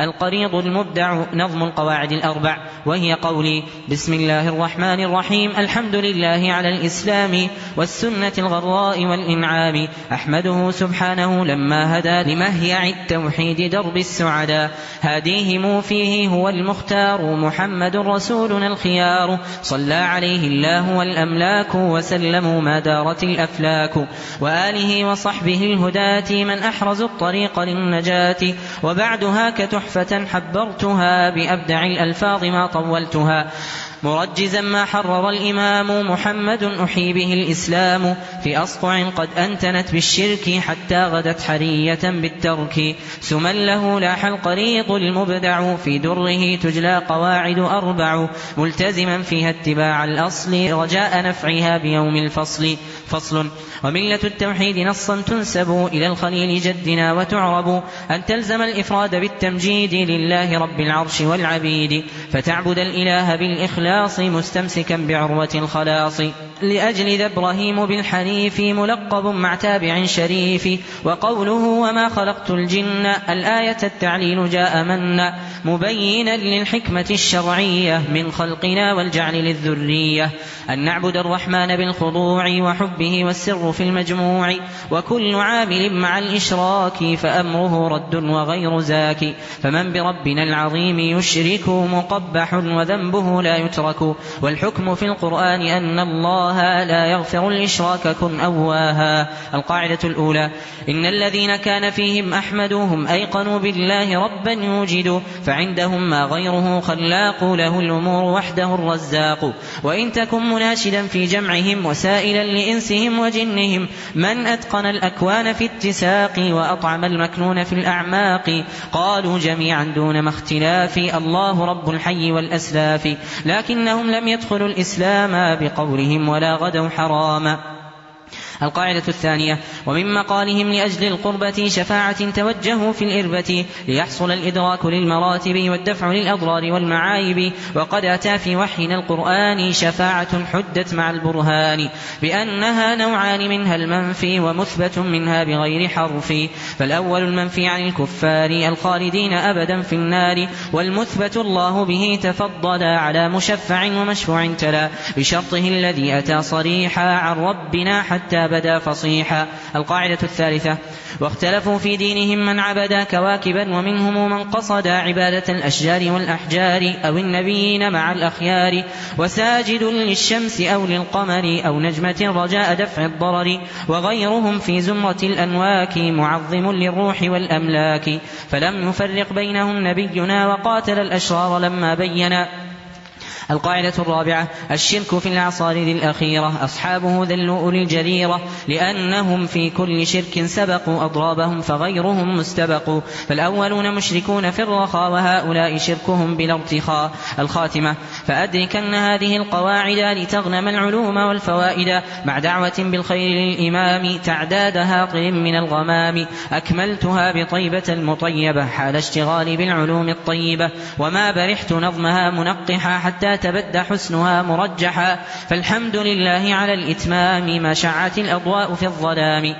القريض المبدع نظم القواعد الأربع وهي قولي بسم الله الرحمن الرحيم الحمد لله على الإسلام والسنة الغراء والإنعام أحمده سبحانه لما هدى لمهيع التوحيد درب السعداء هاديهم فيه هو المختار محمد رسولنا الخيار صلى عليه الله والأملاك وسلموا ما دارت الأفلاك وآله وصحبه الهداة من أحرزوا الطريق للنجاة وبعدها كتحفة تحفة حبرتها بأبدع الألفاظ ما طولتها. مرجزا ما حرر الإمام محمد أحيي به الإسلام في أصقع قد أنتنت بالشرك حتى غدت حرية بالترك. سما له لاح القريط المبدع في دره تجلى قواعد أربع ملتزما فيها اتباع الأصل رجاء نفعها بيوم الفصل. فصل وملة التوحيد نصا تنسب إلى الخليل جدنا وتعرب أن تلزم الإفراد بالتمجيد لله رب العرش والعبيد. فتعبد الإله بالإخلاص مستمسكا بعروة الخلاص. لأجل ذا إبراهيم بالحنيف ملقب مع تابع شريف. وقوله وما خلقت الجن الآية التعليل جاء منا مبينا للحكمة الشرعية من خلقنا والجعل للذرية. أن نعبد الرحمن بالخضوع وحبه والسر في المجموع. وكل عامل مع الإشراك فأمره رد وغير زاك. فمن بربنا العظيم يشرك مقبح وذنبه لا يترك. والحكم في القرآن أن الله لا يغفر الإشراك كن أواها. القاعدة الأولى إن الذين كان فيهم أحمدهم أيقنوا بالله ربا يوجد فعندهم ما غيره خلاق له الأمور وحده الرزاق. وإن تكن مناشدا في جمعهم وسائلا لإنسهم وجنهم من أتقن الأكوان في اتساق وأطعم المكنون في الأعماق؟ قالوا جميعا دون ما اختلاف الله رب الحي والأسلاف. لكنهم لم يدخلوا الإسلام بقولهم ولا غدوا حراما القاعدة الثانية ومن مقالهم لأجل القربة شفاعة توجهوا في الإربة ليحصل الإدراك للمراتب والدفع للأضرار والمعايب وقد أتى في وحينا القرآن شفاعة حدت مع البرهان بأنها نوعان منها المنفي ومثبت منها بغير حرف فالأول المنفي عن الكفار الخالدين أبدا في النار والمثبت الله به تفضل على مشفع ومشفوع تلا بشرطه الذي أتى صريحا عن ربنا حتى بدا فصيحا القاعدة الثالثة واختلفوا في دينهم من عبد كواكبا ومنهم من قصد عبادة الأشجار والأحجار أو النبيين مع الأخيار وساجد للشمس أو للقمر أو نجمة رجاء دفع الضرر وغيرهم في زمرة الأنواك معظم للروح والأملاك. فلم يفرق بينهم نبينا وقاتل الأشرار لما بينا. القاعدة الرابعة الشرك في الأعصار ذي الأخيرة أصحابه ذلوا أولي الجريرة لأنهم في كل شرك سبقوا أضرابهم فغيرهم مستبق فالأولون مشركون في الرخاء وهؤلاء شركهم بلا ارتخاء. الخاتمة فأدركن هذه القواعد لتغنم العلوم والفوائد. مع دعوة بالخير للإمام تعداد هاطل من الغمام. أكملتها بطيبة المطيبة حال اشتغالي بالعلوم الطيبة. وما برحت نظمها منقحا حتى تبدى حسنها مرجحا فالحمد لله على الإتمام ما شعت الأضواء في الظلام.